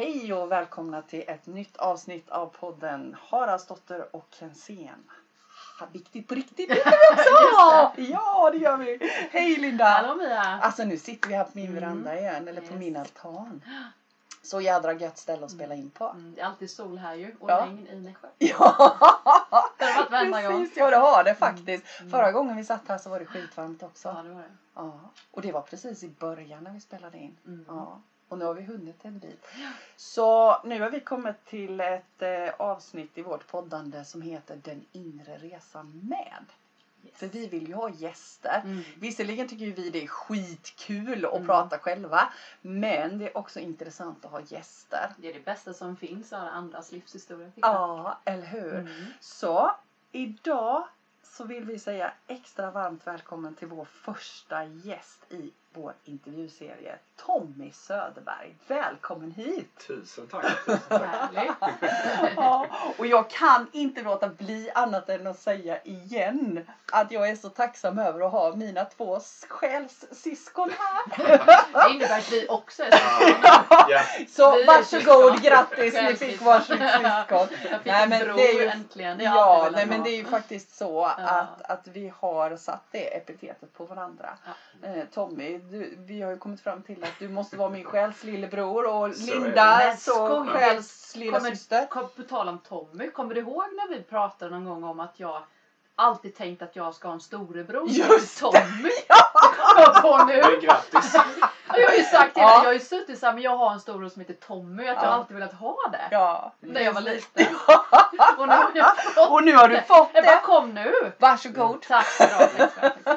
Hej och välkomna till ett nytt avsnitt av podden Haraldsdotter och Kensén. Viktigt på riktigt gör vi också! Ja, det gör vi! Hej Linda! Hallå Mia! Alltså nu sitter vi här på min Mm. veranda igen, eller på Yes. min altan. Så jädra gött ställe att spela in på. Mm, det är alltid sol här ju och Ja. regn i Nässjö. Ja! Det har varit varenda gång. Precis, ja det har det faktiskt. Mm. Förra gången vi satt här så var det skitvarmt också. Ja, det var det. Ja. Och det var precis i början när vi spelade in. Mm. Ja, och nu har vi hunnit en bit. Så nu har vi kommit till ett eh, avsnitt i vårt poddande som heter Den inre resan med. Yes. För vi vill ju ha gäster. Mm. Visserligen tycker ju vi det är skitkul att Mm. prata själva. Men det är också intressant att ha gäster. Det är det bästa som finns, höra andras livshistoria. Ja, eller hur? Mm. Så idag så vill vi säga extra varmt välkommen till vår första gäst i vår intervjuserie. Tommy Söderberg. Välkommen hit! Tusen tack. Tusen tack. Härligt. Ja, och jag kan inte låta bli annat än att säga igen att jag är så tacksam över att ha mina två själssyskon här. Det innebär att vi också är syskon. Ja, Så Vi varsågod, grattis, ni fick varsitt syskon. Jag fick Nej, en men bror det är ju- äntligen. Det Ja, nej men det är ju faktiskt så att, att vi har satt det epitetet på varandra. Ja. Eh, Tommy, du, vi har ju kommit fram till att du måste vara min själs lillebror och Så. Linda så själs lilla Kommer- syster. Kom, på tal om Tommy, kommer du ihåg när vi pratade någon gång om att jag alltid tänkt att jag ska ha en storebror Just Tommy? Jag på nu. grattis. Jag har ju sagt det, Ja. jag har ju suttit såhär, men jag har en storebror som heter Tommy, att jag Ja. alltid velat ha det. Ja, När jag var liten. Och nu har jag fått Och nu har du fått det. bara det. kom nu. Varsågod. Tack så bra.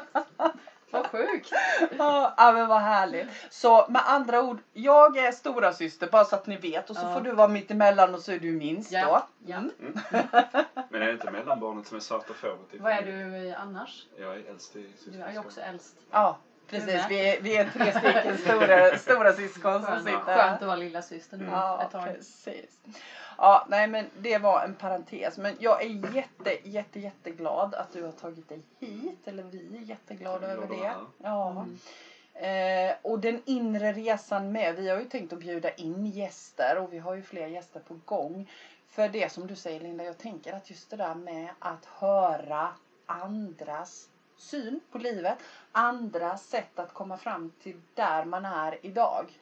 Sjukt. Ja, men vad härligt. Så med andra ord, jag är stora syster bara så att ni vet och så Ja. får du vara mitt emellan och så är du minst Ja, då. ja. Mm. Men är det inte mellanbarnet som är svarta fåret? Vad är du i annars? Jag är äldst i Du är ju också äldst. Ja, precis. Vi är, vi är tre stycken stora, stora syskon som Skönt, sitter skönt här. att vara lilla syster nu Ja, ett tag. precis. Ja, nej men det var en parentes. Men jag är jätte, jätte, jätteglad att du har tagit dig hit. Eller vi är jätteglada över det. Ja. Mm. Eh, och den inre resan med. Vi har ju tänkt att bjuda in gäster och vi har ju fler gäster på gång. För det som du säger Linda, jag tänker att just det där med att höra andras syn på livet, andras sätt att komma fram till där man är idag.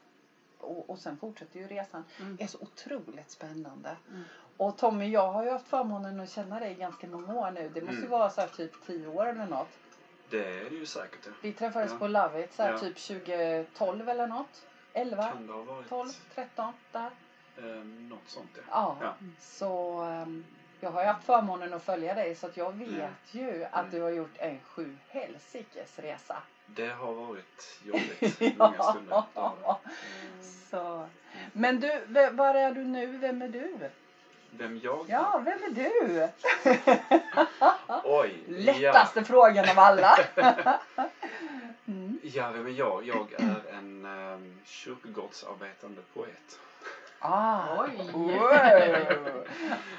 Och, och sen fortsätter ju resan. Mm. är så otroligt spännande. Mm. Och Tommy, jag har ju haft förmånen att känna dig ganska många år nu. Det måste ju Mm. vara så här typ 10 år eller något. Det är det ju säkert. Ja. Vi träffades Ja. på Love It så här Ja. typ 2012 eller något. 11, Kan det ha varit 12, 13 där. eh, något sånt? Ja. Ja. Ja. Så ehm, jag har ju haft förmånen att följa dig så att jag vet Mm. ju att Mm. du har gjort en sju helsikes resa. Det har varit jobbigt många stunder. Mm. Så. Men du, var är du nu? Vem är du? Vem jag Ja, vem är du? Oj! Lättaste frågan av alla. mm. Ja, vem är jag? Jag är en um, kyrkogårdsarbetande poet. Ah. Oj.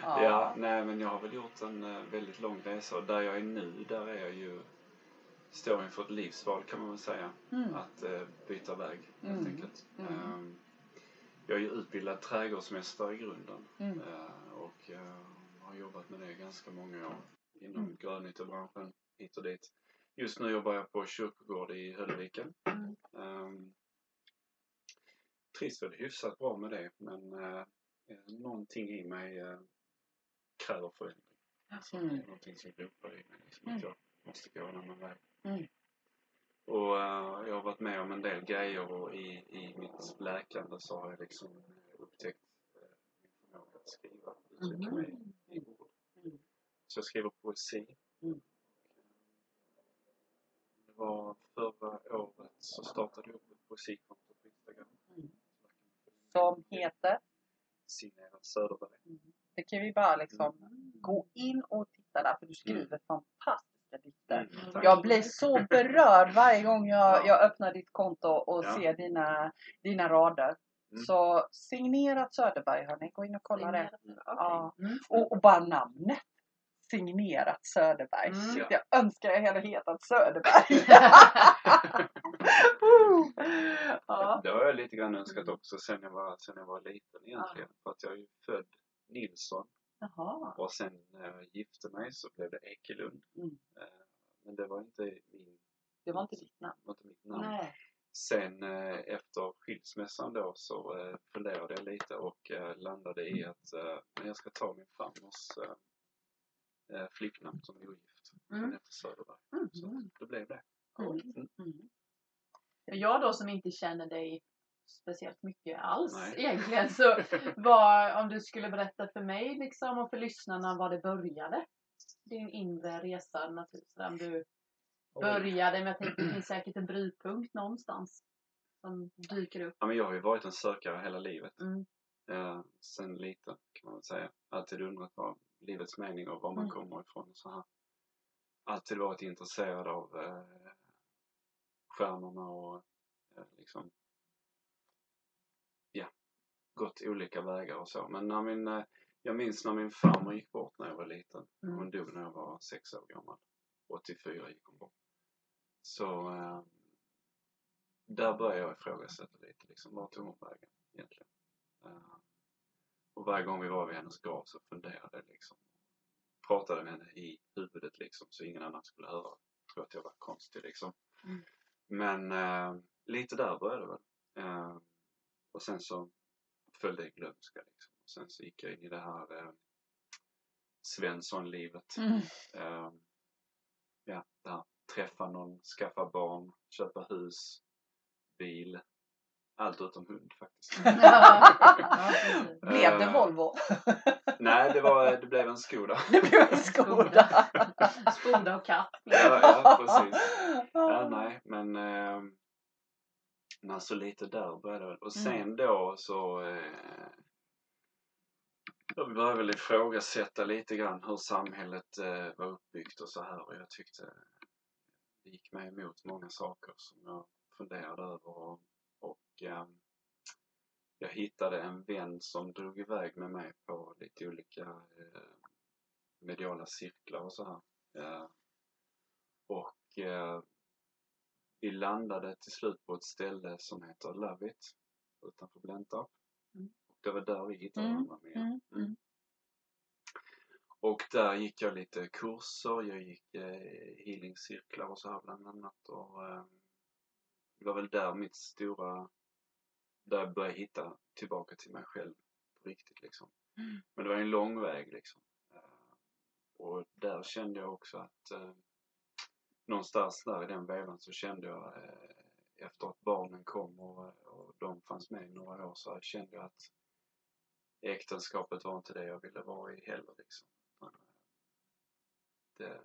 Ja. Nej men jag har väl gjort en eh, väldigt lång resa och där jag är nu, där är jag ju står inför ett livsval kan man väl säga. Mm. Att eh, byta väg helt Mm. enkelt. Mm. Ehm, jag är ju utbildad trädgårdsmästare i grunden Mm. eh, och eh, har jobbat med det ganska många år inom Mm. grönytebranschen hit och dit. Just nu jobbar jag på kyrkogård i Höllviken. Mm. Um, trivs väl hyfsat bra med det men uh, någonting i mig uh, kräver förändring. Alltså, Mm. Det är någonting som ropar i mig liksom, Mm. att jag måste gå en annan väg. Mm. Och uh, jag har varit med om en del grejer och i, i mitt läkande så har jag liksom upptäckt uh, min förmåga att skriva, uttrycka Mhm. mig i ord. Mm. Så jag skriver poesi. Mm. Det var förra året så startade jag upp ett poesikonto. Mm. Som heter? Signerad Söderberg. Det kan vi bara liksom gå in och titta där för du skriver Mm. fantastiska dikter. Mm. Jag blir så berörd varje gång jag, Ja. jag öppnar ditt konto och Ja. ser dina, dina rader. Mm. Så signerat Söderberg hörni, gå in och kolla det. Signerat. Ja. Mm. Och, och bara namnet. Signerat Söderberg. Mm. Shit, jag önskar jag hade hetat Söderberg. Ja. Det har jag lite grann önskat också sen jag var, sen jag var liten egentligen. För att jag är ju född Nilsson Jaha. och sen när jag gifte mig så blev det Ekelund. Mm. Eh, Men det var inte min, Det var inte ditt namn. var inte mitt namn. Nej. Sen eh, efter skilsmässan då så eh, funderade jag lite och eh, landade i att eh, jag ska ta min farmors eh, flicknamn som är ogift. Mm. Hon Söderberg. Mm. Så det blev det. Mm. Mm. Jag då som inte känner dig speciellt mycket alls Nej. egentligen. Så vad, om du skulle berätta för mig liksom, och för lyssnarna var det började? Din inre resa naturligtvis. Där du började, men jag tänkte det finns säkert en brytpunkt någonstans som dyker upp. Ja, men jag har ju varit en sökare hela livet. Mm. Eh, sen liten kan man väl säga. Alltid undrat vad livets mening och var man Mm. kommer ifrån och så här. Alltid varit intresserad av eh, stjärnorna och eh, liksom ja, gått olika vägar och så. Men när min, eh, jag minns när min farmor gick bort när jag var liten. Mm. Hon dog när jag var sex år gammal. 84 gick hon bort. Så eh, där började jag ifrågasätta lite liksom, vart tog hon vägen egentligen? Eh, och varje gång vi var vid hennes grav så funderade jag liksom. Pratade med henne i huvudet liksom så ingen annan skulle höra. Jag tror att jag var konstig liksom. Mm. Men eh, lite där började det väl. Eh, och sen så föll det i glömska liksom. Och sen så gick jag in i det här eh, Svenssonlivet. Mm. Eh, ja, där. Träffa någon, skaffa barn, köpa hus, bil. Allt utom hund faktiskt. Blev det Eh, Volvo? Nej, det, var, det blev en Skoda. Det blev en Skoda. Spoda och katt. Ja, ja, precis. Ja, nej, men eh, men så lite där började det. Och sen då så eh, jag började väl ifrågasätta lite grann hur samhället eh, var uppbyggt och så här och jag tyckte det gick mig emot många saker som jag funderade över och, och eh, jag hittade en vän som drog iväg med mig på lite olika eh, mediala cirklar och så här. Eh, och eh, vi landade till slut på ett ställe som heter Love It utanför Blentarp. Mm. Och det var där vi hittade Mm, varandra med. mm, mm. Och där gick jag lite kurser, jag gick eh, healingcirklar och så här bland annat. Och, eh, det var väl där mitt stora, där jag började hitta tillbaka till mig själv på riktigt liksom. Mm. Men det var en lång väg liksom. Eh, och där kände jag också att eh, någonstans där i den vevan så kände jag eh, efter att barnen kom och, och de fanns med i några år så kände jag att äktenskapet var inte det jag ville vara i heller liksom. Utan, eh, Det,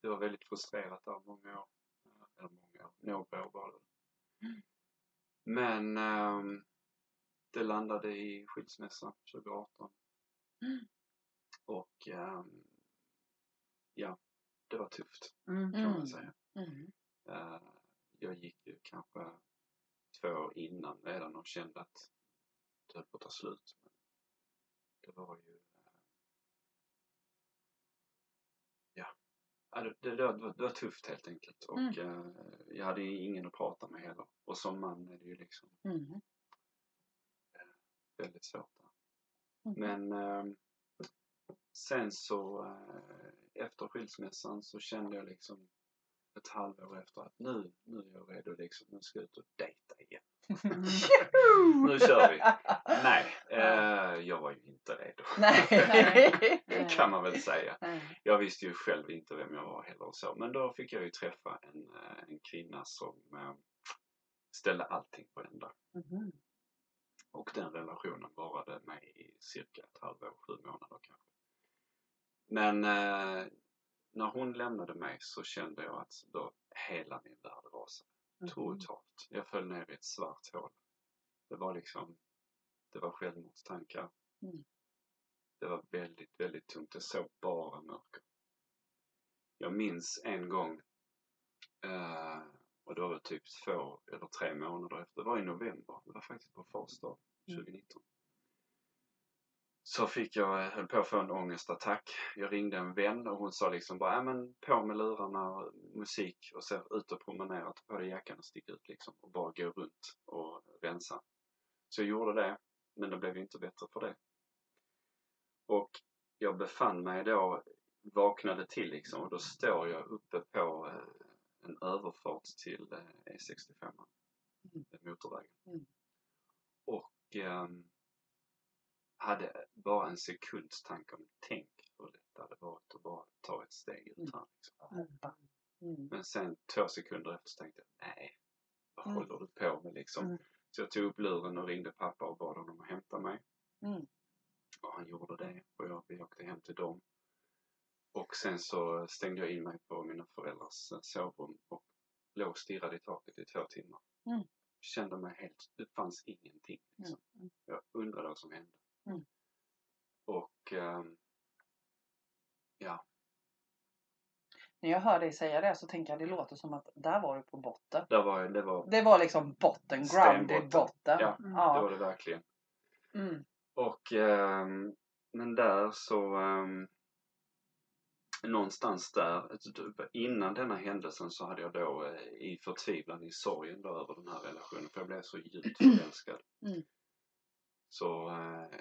det var väldigt frustrerat där många år. Eller många år, några år var det. Men ehm, det landade i skilsmässa 2018. Mm. Och ehm, ja, det var tufft Mm. kan man säga. Mm. Eh, jag gick ju kanske två år innan redan och kände att det höll på att ta slut. Men det var ju... eh, ja, Ja, det, det, var, det var tufft helt enkelt. Och Mm. eh, jag hade ingen att prata med heller. Och som man är det ju liksom Mm. väldigt svårt. Mm. Men eh, sen så eh, efter skilsmässan så kände jag liksom ett halvår efter att nu, nu är jag redo liksom. Nu ska jag ut och dejta igen. Mm. Nu kör vi. Nej, eh, jag var ju inte redo. Nej. kan man väl säga. Jag visste ju själv inte vem jag var heller och så. Men då fick jag ju träffa en, eh, en kvinna som eh, ställde allting på ända. Mhm. Och den relationen varade mig i cirka ett halvår, sju månader kanske. Men eh, när hon lämnade mig så kände jag att då hela min värld rasade. Mhm. Totalt. Jag föll ner i ett svart hål. Det var liksom, det var självmordstankar. Mm. Det var väldigt, väldigt tungt. Jag såg bara mörker. Jag minns en gång, eh, och det var typ två eller tre månader efter, det var i november. Det var faktiskt på fars dag, Mm. 2019. så fick jag, höll på att få en ångestattack. Jag ringde en vän och hon sa liksom bara, ja men på med lurarna och musik och så ut och promenera, ta på dig jackan och stick ut liksom och bara gå runt och rensa. Så jag gjorde det, men det blev ju inte bättre för det. Och jag befann mig då, vaknade till liksom och då står jag uppe på eh, en överfart till eh, E65, Mm. motorvägen. Mm. Och ehm, hade bara en sekunds tanke om tänk hur lätt det hade varit att bara ta ett steg ut här. Liksom. Mm. Men sen två sekunder efter så tänkte jag, nej, vad Mm. håller du på med liksom? Mm. Så jag tog upp luren och ringde pappa och bad honom att hämta mig. Mm. Och han gjorde det och jag, vi åkte hem till dem. Och sen så stängde jag in mig på mina föräldrars eh, sovrum och låg och stirrade i taket i två timmar. Mm. Kände mig helt, det fanns ingenting. Liksom. Mm. Jag undrade vad som hände. Mm. Och ehm, ja, När jag hör dig säga det så tänker jag det låter som att där var du på botten. där var, det var, Det var liksom botten, grounded Stenbotten. botten. Ja, Mm. det var det verkligen. Mm. Och ehm, men där så ehm, någonstans där, innan denna händelsen så hade jag då eh, i förtvivlan, i sorgen då över den här relationen, för jag blev så djupt förälskad. Mm. Så eh,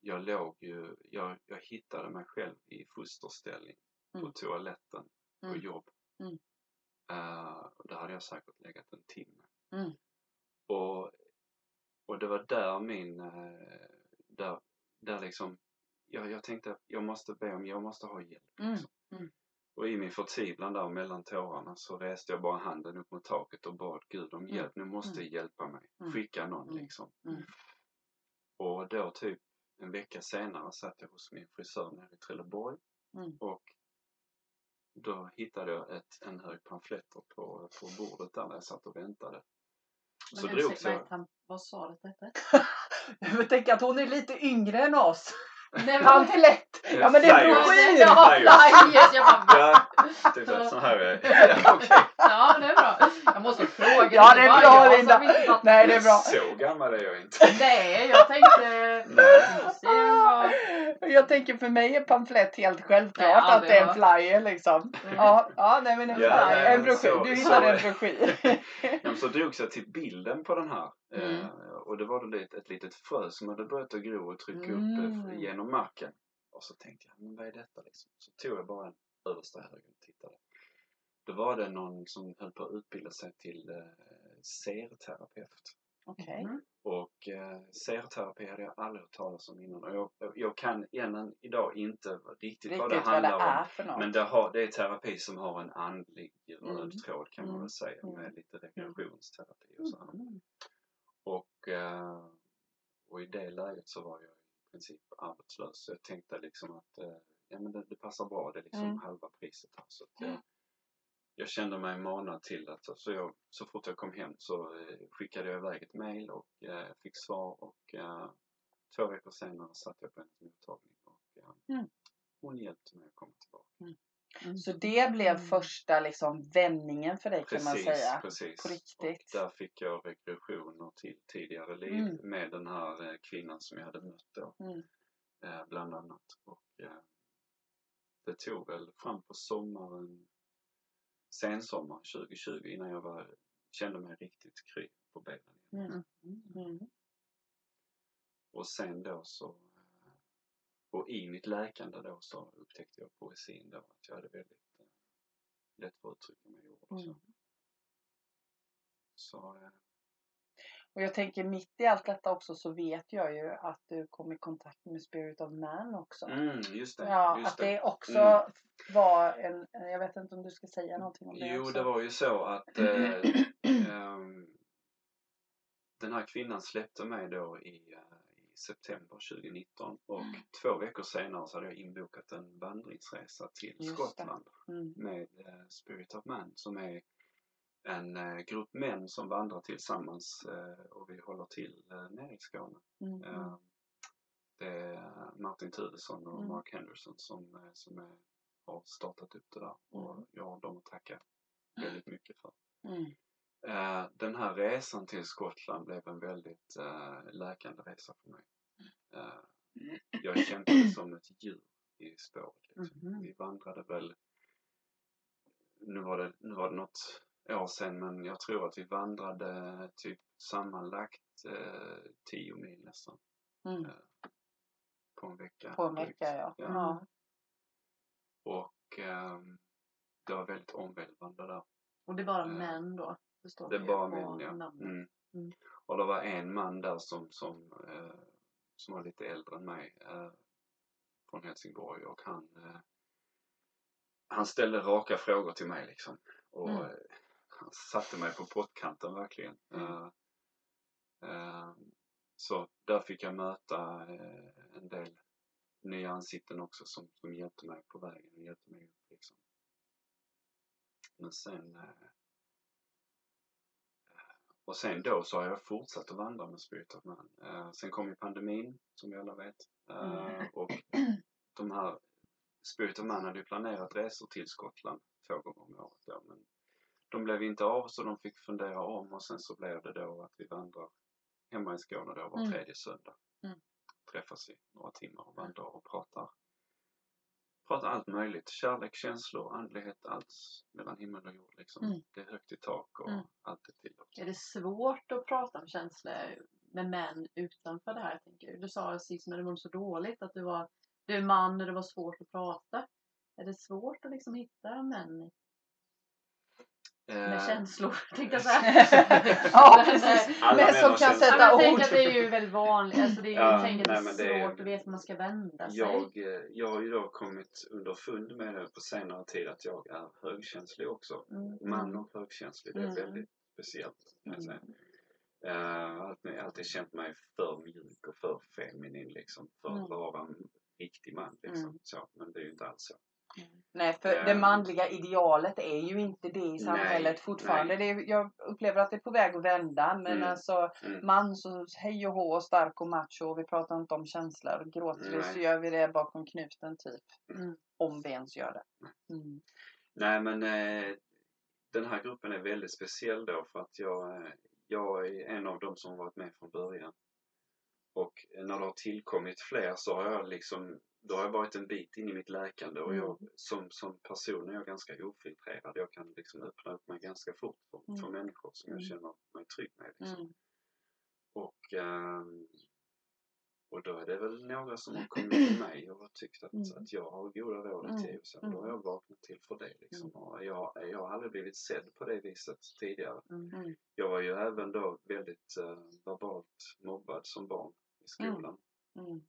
jag låg ju, jag, jag hittade mig själv i fosterställning på Mm. toaletten på Mm. jobb. Mm. Eh, och där hade jag säkert legat en timme. Mm. Och, och det var där min, eh, där, där liksom, jag, jag tänkte att jag måste be om, jag måste ha hjälp. Mm. Liksom. Mm. Och i min förtvivlan där mellan tårarna så reste jag bara handen upp mot taket och bad Gud om Mm. hjälp. Nu måste Mm. hjälpa mig. Skicka någon liksom. Mm. Och då typ en vecka senare satt jag hos min frisör nere i Trelleborg. Mm. Och då hittade jag ett, en hög pamfletter på, på bordet där när jag satt och väntade. Så Men ursäkta, vad jag. han- Vad sa du att det hette? Jag tänker att hon är lite yngre än oss. Nej, men- Pamflett! Ja men det är broschyr! Ja, Flyers. Jag bara, Ja, typ att så här är ja, okej. ja det är bra. Jag måste fråga. Ja, det är bra, Linda. inte var- Nej det är bra. Så gammal är jag inte. Nej, jag tänkte... Jag tänker för mig är pamflett helt självklart Nej, att det är en flyer liksom. Ja, ja nej men en Ja, flyer, nej, en broschyr. Du hittade en broschyr. Ja, så drogs jag till bilden på den här. Mm. Eh, och det var då ett, ett litet frö som hade börjat att gro och trycka upp Mm. eh, genom marken. Och så tänkte jag, men vad är detta liksom? Så tog jag bara en översta höger och tittade. Då var det någon som höll på att utbilda sig till eh, serterapeut. Okej. Mm. Och eh, serterapi hade jag aldrig hört talas om innan. Och jag, jag kan än idag inte riktigt, vad det Riktigt vad det handlar om. är för något. Men det, har, det är terapi som har en andlig röd Mm. tråd kan man Mm. väl säga Mm. med lite rekreationsterapi och så här. Mm. Och, eh, och i det läget så var jag i princip arbetslös. Så jag tänkte liksom att eh, ja, men det, det passar bra, det är liksom Mm. halva priset här. Så att, eh, jag kände mig manad till att så, jag, så fort jag kom hem så eh, skickade jag iväg ett mail och eh, fick svar och eh, två veckor senare satt jag på en mottagning och Mm. hon hjälpte mig att komma tillbaka. Så det blev Mm. första liksom vändningen för dig kan man säga. precis. På riktigt. Och där fick jag rekreationer till tidigare liv Mm. med den här kvinnan som jag hade mött då. Mm. Eh, bland annat. Och eh, det tog väl fram på sommaren, sensommar 2020 innan jag var, kände mig riktigt kry på benen. Mm. Mm. Och sen då så och i mitt läkande då så upptäckte jag poesin då att jag hade väldigt eh, lätt för att uttrycka mig i ord och så. Mm. Så eh, Och jag tänker mitt i allt detta också så vet jag ju att du kom i kontakt med Spirit of Man också. mm, just det. Ja, just att det också Mm. var en, jag vet inte om du ska säga någonting om det Jo, också. det var ju så att eh, ehm, den här kvinnan släppte mig då i, eh, i september 2019 och Mm. två veckor senare så hade jag inbokat en vandringsresa till Just det. Skottland Mm. med eh, Spirit of Man som är en eh, grupp män som vandrar tillsammans eh, och vi håller till eh, nere i Skåne. Mm. Mm. Det är Martin Tuvesson och Mm. Mark Henderson som, som är, har startat upp det där och Mm. jag har dem att tacka väldigt mycket för. Mm. Den här resan till Skottland blev en väldigt läkande resa för mig. Jag kämpade som ett djur i spåret. Liksom. Mhm. Vi vandrade väl, nu var, det, nu var det något år sedan men jag tror att vi vandrade typ sammanlagt eh, 10 mil nästan Mm. på en vecka. På en vecka ja. Ja. ja. Och ehm, det var väldigt omvälvande där. Och det är bara Eh, män då? förstår Det var på män, ja. Mm. Mm. Och det var en man där som, som, eh, som var lite äldre än mig eh, från Helsingborg och han, eh, han ställde raka frågor till mig liksom. Och Mm. Han satte mig på pottkanten verkligen. Mm. Eh, eh, så där fick jag möta eh, en del nya ansikten också som, som hjälpte mig på vägen hjälpte mig upp liksom. Men sen och sen då så har jag fortsatt att vandra med Spirit of Man. Sen kom ju pandemin, som vi alla vet. Mm. Och de här Spirit of Man hade ju planerat resor till Skottland två gånger om året då, men de blev inte av så de fick fundera om och sen så blev det då att vi vandrar hemma i Skåne då var Mm. tredje söndag. Mm. Träffas i några timmar och vandrar och pratar. Pratar allt möjligt. Kärlek, känslor, andlighet, allt mellan himmel och jord liksom. Mm. Det är högt i tak och Mm. allt är tillåtet. Är det svårt att prata om känslor med män utanför det här? Tänker du? du sa sist när det var så dåligt att du var du är man och det var svårt att prata. Är det svårt att liksom hitta män med Eh, känslor? Tänkte jag säga. ja, Men, precis. Alla Men som kan känslor. Ja, men sätta jag ord. tänker att det är ju väldigt vanligt. Alltså det är, Ja, jag tänker att det är nej, men det är- svårt att veta var man ska vända sig. Jag, eh, jag har ju då kommit underfund med det på senare tid att jag är högkänslig också. Mm. Man och högkänslig, det är Mm. väldigt speciellt kan jag säga. Mm. Jag har alltid, alltid känt mig för mjuk och för feminin liksom. För Mm. att vara en riktig man liksom. Mm. Så, men det är ju inte alls så. Nej, för Ehm. det manliga idealet är ju inte det i samhället Nej, fortfarande. Det är, jag upplever att det är på väg att vända. Men Mm. alltså Mm. man så hej och hå, stark och macho. och Vi pratar inte om känslor. Gråter vi Nej. så gör vi det bakom knuten typ. Mm. Om vi ens gör det. Mm. Nej men eh, den här gruppen är väldigt speciell då för att jag, eh, jag är en av dem som varit med från början. Och när det har tillkommit fler så har jag liksom, då har jag varit en bit in i mitt läkande och jag som, som person är jag ganska ofiltrerad. Jag kan liksom öppna upp mig ganska fort för, Mm. för människor som jag Mm. känner mig trygg med. Liksom. Mm. Och, ehm, och då är det väl några som har kommit till mig och tyckt att, Mm. att jag har goda råd att Mm. ge. Så då har jag vaknat till för det. Liksom. Och jag, jag har aldrig blivit sedd på det viset tidigare. Mm. Jag var ju även då väldigt eh, verbalt mobbad som barn i skolan. Mm.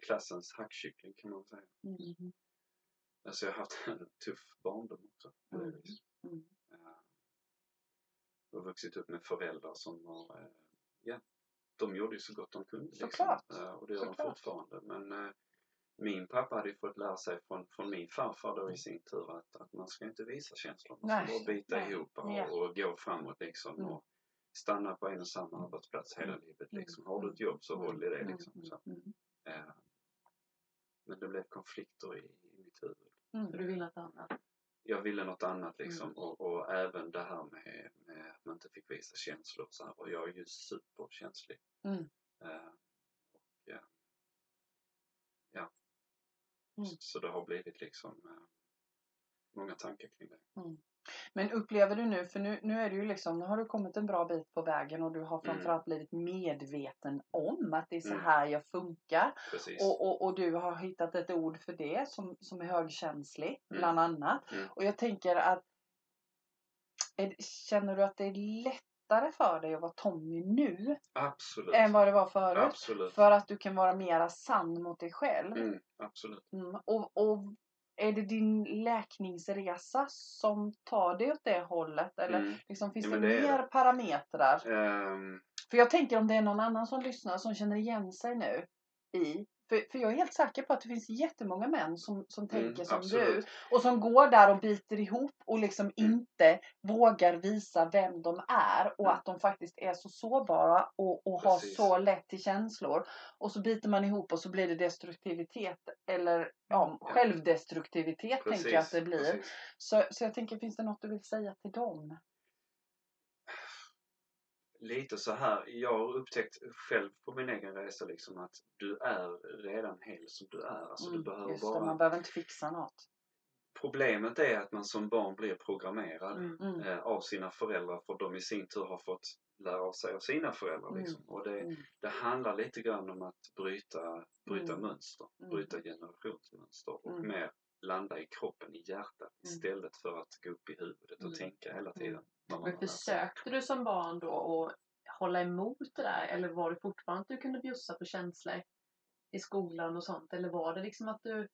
Eh, klassens hackkyckling kan man säga. Mm. Alltså jag har haft en tuff barndom också. På det Mm. viset. Mm. Eh, jag har vuxit upp med föräldrar som har, eh, ja, de gjorde ju så gott de kunde. Liksom. Såklart. Eh, och det gör de Såklart. fortfarande. Men eh, min pappa hade ju fått lära sig från, från min farfar då i sin tur att, att man ska inte visa känslor. Man ska bara bita nej. ihop och, och gå framåt liksom. Mm. Och stanna på en och samma arbetsplats hela livet liksom. Har du ett jobb så håll i det liksom. Så. Mm. Eh, men det blev konflikter i, i mitt huvud. Mm. Du vill något annat. Jag ville något annat liksom och, och även det här med, med att man inte fick visa känslor och så här. Och jag är ju superkänslig. Mm. Eh, och, eh, ja. Mm. Så, så det har blivit liksom eh, många tankar kring det. Men upplever du nu, för nu, nu är det ju liksom, nu har du kommit en bra bit på vägen och du har Mm. framförallt blivit medveten om att det är så Mm. här jag funkar. Precis. Och, och, och du har hittat ett ord för det som, som är högkänslig, Mm. bland annat. Mm. Och jag tänker att, är, känner du att det är lättare för dig att vara Tommy nu Absolut. än vad det var förut? Absolut. För att du kan vara mera sann mot dig själv. Mm, absolut. Mm. Och, och är det din läkningsresa som tar dig åt det hållet? Eller Mm. liksom, finns Ja, det det mer det. parametrar? Ehm, För jag tänker om det är någon annan som lyssnar som känner igen sig nu i för, för jag är helt säker på att det finns jättemånga män som, som tänker mm, som du. absolut. Och som går där och biter ihop och liksom Mm. inte vågar visa vem de är. Och Mm. att de faktiskt är så sårbara och, och har Precis. så lätt till känslor. Och så biter man ihop och så blir det destruktivitet. Eller ja, Ja. självdestruktivitet tänker jag att det blir. precis. Så, så jag tänker, finns det något du vill säga till dem? Lite så här, jag har upptäckt själv på min egen resa liksom att du är redan hel som du är. Alltså du Mm, behöver Just det, bara... man behöver inte fixa något. Problemet är att man som barn blir programmerad Mm. Mm. eh, av sina föräldrar för de i sin tur har fått lära av sig av sina föräldrar. Mm. Liksom. Och det, Mm. det handlar lite grann om att bryta, bryta Mm. mönster, bryta generationsmönster och mer landa i kroppen, i hjärtat istället för att gå upp i huvudet och Mm. tänka hela Mm. tiden. Men försökte du som barn då att hålla emot det där? Eller var det fortfarande att du kunde bjussa på känslor i skolan och sånt? Eller var det liksom att du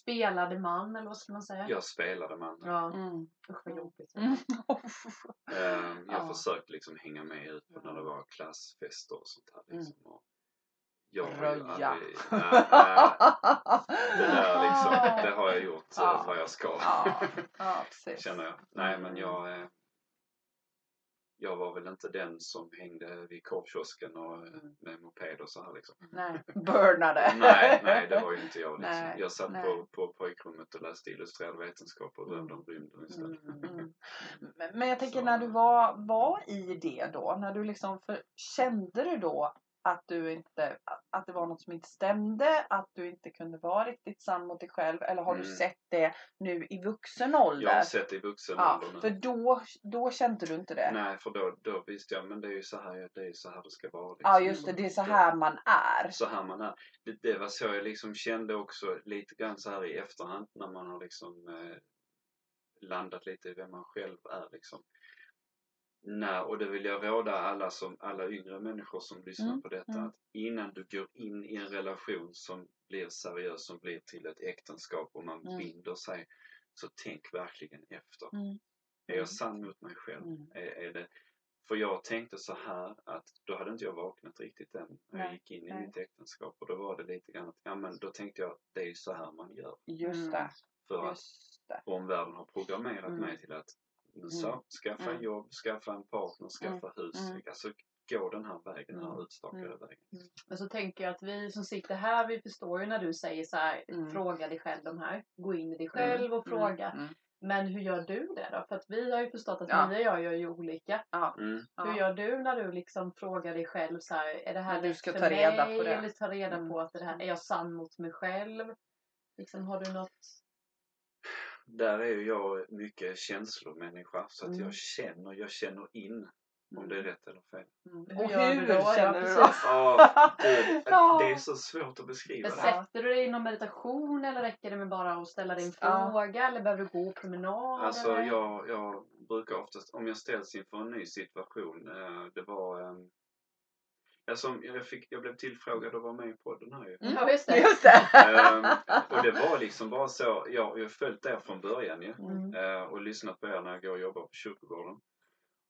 spelade man eller vad ska man säga? Jag spelade man. Ja, Mm. usch vad jobbigt. Mm. Ehm, jag Ja. försökte liksom hänga med ut på när det var klassfester och sånt här. Mm. Liksom. Och jag har ju Röja. aldrig... Nej, nej, det där liksom, det har jag gjort Ja. vad jag ska. Ja, ja. Känner jag. Nej men Mm. jag... eh, Jag var väl inte den som hängde vid korvkiosken och eh, Mm. med moped och så här liksom. Nej, burnade. Nej, nej det var ju inte jag liksom. Nej, jag satt nej. på, på pojkrummet och läste illustrerad vetenskap och drömde om rymden istället. Mm, mm. Men- Men jag tänker Så- när du var, var i det då, när du liksom, för, kände du då att du inte, att det var något som inte stämde, att du inte kunde vara riktigt sann mot dig själv eller har du Mm. sett det nu i vuxen ålder? Jag har sett det i vuxen ja, ålder nu. för då, då kände du inte det? Nej, för då, då visste jag, men det är ju så här, det är så här det ska vara. Liksom. Ja just det, det är så här man är. Så här man är. Det, det var så jag liksom kände också lite grann så här i efterhand när man har liksom eh, landat lite i vem man själv är liksom. Nej, och det vill jag råda alla, som, alla yngre människor som lyssnar Mm, på detta mm. att innan du går in i en relation som blir seriös, som blir till ett äktenskap och man Mm. binder sig, så tänk verkligen efter. Mm. Är Mm. jag sann mot mig själv? Mm. Är, är det, för jag tänkte så här att då hade inte jag vaknat riktigt än när jag gick in i nej. mitt äktenskap och då var det lite grann att, ja men då tänkte jag det är så här man gör. Just Mm. det. För att Just det. omvärlden har programmerat Mm. mig till att men så, skaffa Mm. jobb, skaffa en partner, skaffa hus. Mm. Alltså gå den här vägen, den här Mm. utstakade Mm. vägen. Men så tänker jag att vi som sitter här, vi förstår ju när du säger så här, Mm. fråga dig själv de här. Gå in i dig själv och fråga. Mm. Men hur gör du det då? För att vi har ju förstått att Ja. ni och jag gör ju olika. Mm. Ja. Hur gör du när du liksom frågar dig själv så här, är det här du ska för ta reda mig? på det. Eller ta reda Mm. på att det här, är jag sann mot mig själv? Liksom, har du något? Där är ju jag mycket känslomänniska så att Mm. jag känner, jag känner in om det är rätt eller fel. Mm. Hur Och du hur då? Ja, känner du då? precis. Ja, Ja. det är så svårt att beskriva Men det. sätter du dig i någon meditation eller räcker det med bara att ställa dig en Ja. fråga? Eller behöver du gå promenad? Alltså eller? jag, jag brukar oftast, om jag ställs inför en ny situation, eh, det var Alltså, jag, fick, jag blev tillfrågad att vara med i podden här ju. Mm. Ja, just det. Just det. Ehm, och det var liksom bara så, jag, jag har följt er från början ju. Mm. eh, och lyssnat på er när jag går och jobbar på kyrkogården.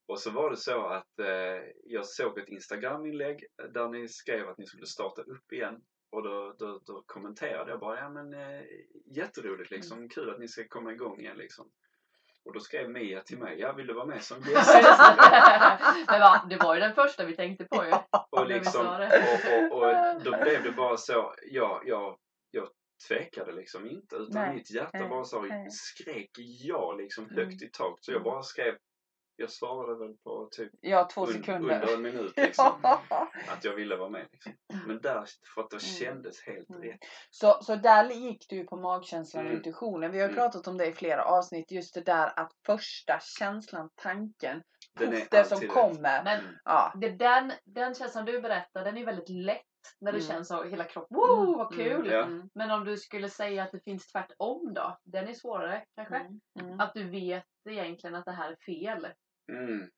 Och så var det så att eh, jag såg ett Instagram-inlägg där ni skrev att ni skulle starta upp igen. Och då, då, då kommenterade jag bara, ja men eh, jätteroligt liksom, kul att ni ska komma igång igen liksom. Och då skrev Mia till mig, ja vill du vara med som gäst? Men va, det var ju den första vi tänkte på ju. och, liksom, sa och, och, och då blev det bara så, ja, jag, jag tvekade liksom inte utan Nej, mitt hjärta nej, bara så nej. skrek ja liksom Mm. högt i tak. Så jag bara skrev, jag svarade väl på typ Ja, två un- sekunder. under en minut liksom. Att jag ville vara med liksom. Men där, för att det Mm. kändes helt Mm. rätt. Så, så där gick du ju på magkänslan och Mm. intuitionen. Vi har Mm. pratat om det i flera avsnitt. Just det där att första känslan, tanken, Den är det som kommer. Men Mm. Ja. det, den, den känslan du berättar, den är väldigt lätt. När det Mm. känns så, hela kroppen, wow vad kul! Mm. Men om du skulle säga att det finns tvärtom då? Den är svårare kanske? Mm. Mm. Att du vet egentligen att det här är fel. Mm.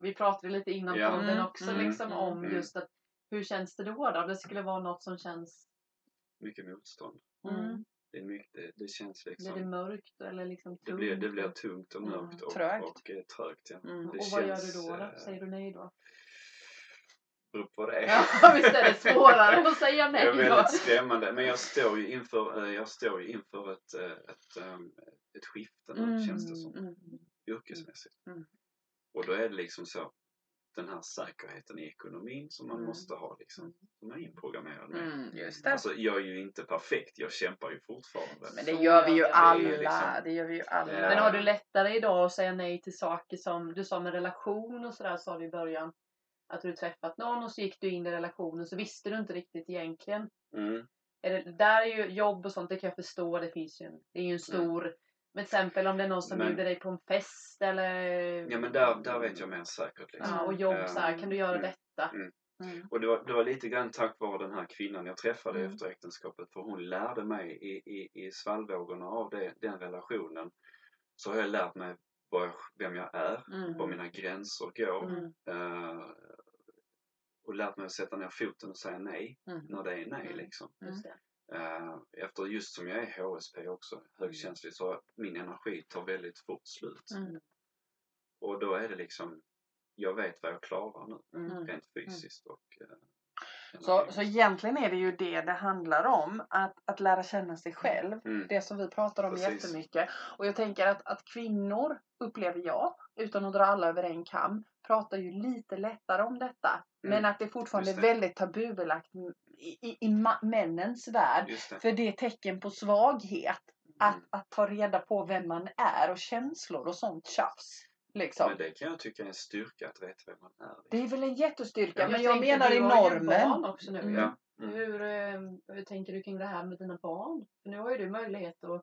Vi pratade lite innan Ja. podden Mm, också mm, liksom mm, om mm. just att hur känns det då? då? Det skulle vara något som känns... Mycket motstånd. Mm. Det, är mycket, det, det känns Blir det liksom. mörkt eller liksom tungt? Det blir, det blir tungt och Mm. mörkt och, Trögt. och eh, trögt. Ja. Mm. Det Och vad gör känns, du då? då? eh, Säger du nej då? beror på vad det är. Ja, visst är det svårare att säga nej Det är väldigt skrämmande. Men jag står ju inför, eh, jag står ju inför ett, ett, ehm, ett skifte nu känns det som. Mm. Yrkesmässigt. Mm. Och då är det liksom så. Den här säkerheten i ekonomin som man Mm. måste ha liksom. Som är inprogrammerad med. Mm. Just det. Alltså jag är ju inte perfekt. Jag kämpar ju fortfarande. Men det gör vi ju alla. Det liksom- Det gör vi ju alla. Ja. Men har du lättare idag att säga nej till saker som du sa med relation och sådär sa du i början. att du träffat någon och så gick du in i relationen så visste du inte riktigt egentligen. Mm. Är det, där är ju jobb och sånt, det kan jag förstå. Det finns ju en, det är ju en stor... Men till exempel om det är någon som Men- bjuder dig på en fest eller... Ja men där, där vet jag mer säkert liksom. Ja, och jobb så här, Eh, kan du göra mm. detta? Mm. Och det var, det var lite grann tack vare den här kvinnan jag träffade Mm. efter äktenskapet. För hon lärde mig i, i, i svallvågorna av det, den relationen. Så har jag lärt mig jag, vem jag är, Mm. var mina gränser går. Mm. eh, och lärt mig att sätta ner foten och säga nej Mm. när det är nej Mm. liksom. Eh, efter just som jag är HSP också, högkänslig, så min energi tar väldigt fort slut. Mm. Och då är det liksom, jag vet vad jag klarar nu, Mm. rent fysiskt och eh, Så, så egentligen är det ju det det handlar om. Att, att lära känna sig själv. Mm. Det som vi pratar om Precis. jättemycket. Och jag tänker att, att kvinnor, upplever jag, utan att dra alla över en kam, pratar ju lite lättare om detta. Mm. Men att det fortfarande är det. väldigt tabubelagt i, i, männens värld. Det. För det är tecken på svaghet. Att, Mm. att ta reda på vem man är och känslor och sånt tjafs. Liksom. Men det kan jag tycka är en styrka att veta vem man är. liksom. Det är väl en jättestyrka. Ja, men jag tänkte, menar i normen. också nu. Mm. Ja. Mm. Hur, eh, hur tänker du kring det här med dina barn? För nu har ju du möjlighet att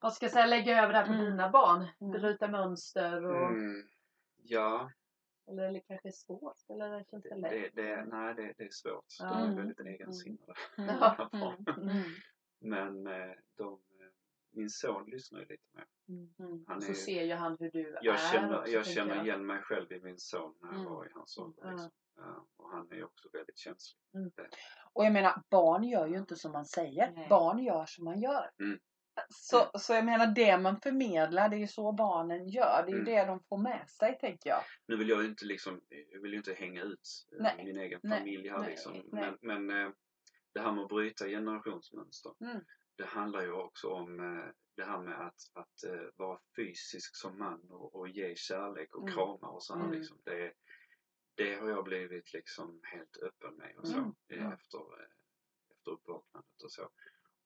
vad ska jag säga, lägga över det här på Mm. dina barn. Mm. Bryta mönster och... Mm. Ja, Eller det kanske är svårt? Eller känns det det, lätt? det, det, nej det, det är svårt. De är Mm. väldigt egensinnade. Mm. Ja. Ja. Mm. Men eh, de, eh, min son lyssnar ju lite mer. Mm. Han Så är, ser ju han hur du jag är känner, också, jag känner jag. igen mig själv i min son när jag Mm. var i hans ålder. Mm. Liksom. Ja, och han är ju också väldigt känslig. Och jag menar, barn gör ju inte som man säger. Nej. Barn gör som man gör. Mm. Så, så jag menar, det man förmedlar, det är ju så barnen gör. Det är ju Mm. det de får med sig, tänker jag. Nu vill jag ju inte liksom, jag vill ju inte hänga ut eh, Nej. min egen Nej. familj här Nej. liksom. Men, men eh, det här med att bryta generationsmönster. Mm. Det handlar ju också om eh, det här med att, att vara fysisk som man och, och ge kärlek och Mm. krama och så här Mm. liksom. Det, det har jag blivit liksom helt öppen med och så Mm. Mm. efter, efter uppvaknandet och så.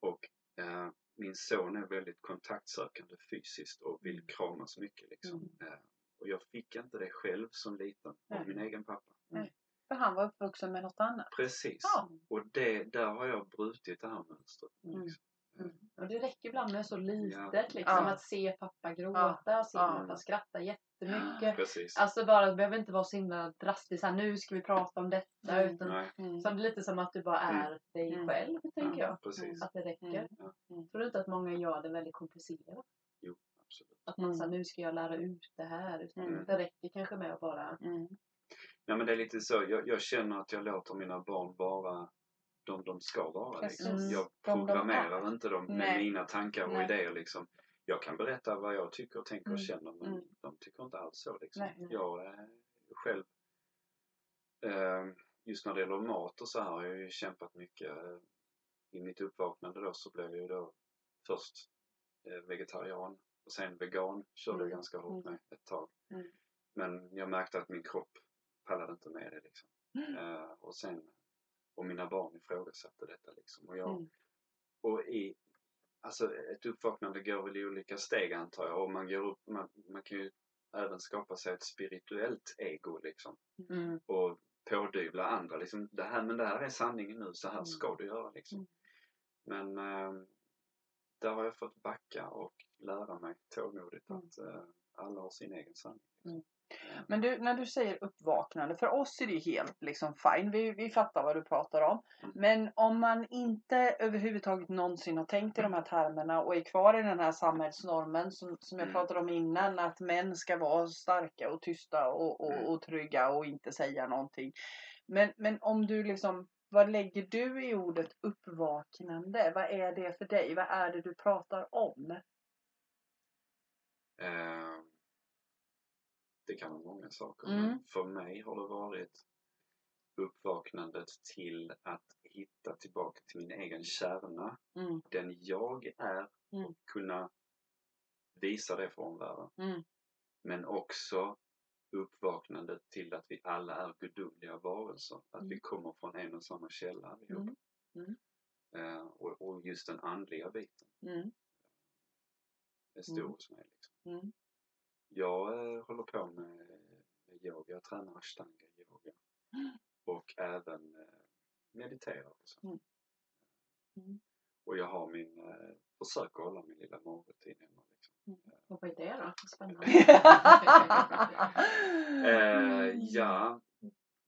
Och eh, min son är väldigt kontaktsökande fysiskt och vill Mm. kramas mycket liksom. Eh, och jag fick inte det själv som liten Nej. av min egen pappa. För han var uppvuxen med något annat. Precis. Ja. Och det, där har jag brutit det här mönstret. Mm. Liksom. Och det räcker ibland med så litet Ja. liksom. Ja. Att se pappa gråta, se Ja. pappa skratta jättemycket. Precis. Alltså bara, det behöver inte vara så himla drastiskt här, nu ska vi prata om detta. Mm. Utan. Mm. så det är lite som att du bara är dig Mm. själv, tänker jag. Precis. Att det räcker. Mm. Mm. Tror du inte att många gör det väldigt komplicerat? Absolut. Att man Mm. säger nu ska jag lära ut det här. Utan Mm. Det räcker kanske med att bara... Mm. Ja men det är lite så, jag, jag känner att jag låter mina barn vara de de ska vara. Liksom. Jag De de programmerar inte dem med Nej. mina tankar och Nej. idéer. Liksom. Jag kan berätta vad jag tycker, tänker och Mm. känner men Mm. de tycker inte alls så. Liksom. Nej. Jag är själv, eh, just när det gäller mat och så här, har jag ju kämpat mycket. Eh, I mitt uppvaknande då så blev jag ju då först eh, vegetarian och sen vegan. Körde jag Mm. ganska hårt med ett tag. Mm. Men jag märkte att min kropp pallade inte med det liksom. Mm. Eh, och sen, och mina barn ifrågasatte detta liksom. Och jag, Mm. och i, alltså ett uppvaknande går väl i olika steg antar jag. Och man går upp, man, man kan ju även skapa sig ett spirituellt ego liksom. Mm. Och pådyvla andra liksom, det här, men det här är sanningen nu, så här Mm. ska du göra liksom. Mm. Men eh, där har jag fått backa och lära mig tålmodigt Mm. att eh, alla har sin egen sanning. Mm. Men du, när du säger uppvaknande, för oss är det ju helt liksom fine. Vi, vi fattar vad du pratar om. Mm. Men om man inte överhuvudtaget någonsin har tänkt i de här termerna och är kvar i den här samhällsnormen som, som jag Mm. pratade om innan, att män ska vara starka och tysta och, och, Mm. och trygga och inte säga någonting. Men, men om du liksom, vad lägger du i ordet uppvaknande? Vad är det för dig? Vad är det du pratar om? Eh, det kan vara många saker. Mm. Men för mig har det varit uppvaknandet till att hitta tillbaka till min egen kärna. Mm. Den jag är Mm. och kunna visa det för omvärlden. Mm. Men också uppvaknandet till att vi alla är gudomliga varelser. Att Mm. vi kommer från en och samma källa allihop. Mm. Mm. Eh, och, och just den andliga biten Mm. är stor Mm. hos mig. Liksom. Mm. Jag eh, håller på med, med yoga, jag tränar ashtanga yoga. och även eh, mediterar. Och, så. Mm. Mm. och jag har min, eh, försöker hålla min lilla morgonrutin hemma. Liksom. Och vad är det då? Spännande. Eh, ja,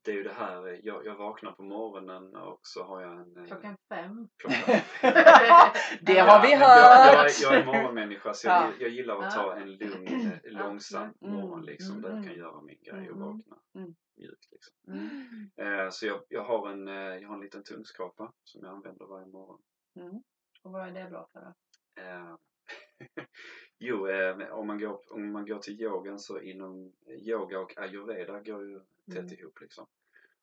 det är ju det här, jag, jag vaknar på morgonen och så har jag en... eh, Klockan fem. klockan Det har vi men jag, jag, hört. är- jag är morgonmänniska så jag, Ja. jag gillar att ta en lugn, eh, långsam Mm, morgon liksom där jag mm, kan göra min grej och mm, vakna mm. mjukt liksom. Mm. Eh, så jag, jag, har en, eh, jag har en liten tungskrapa som jag använder varje morgon. Mm. Och vad är det bra för då? Eh, jo, eh, om, man går, om man går till yogan så inom yoga och ayurveda går ju tätt Mm. ihop liksom.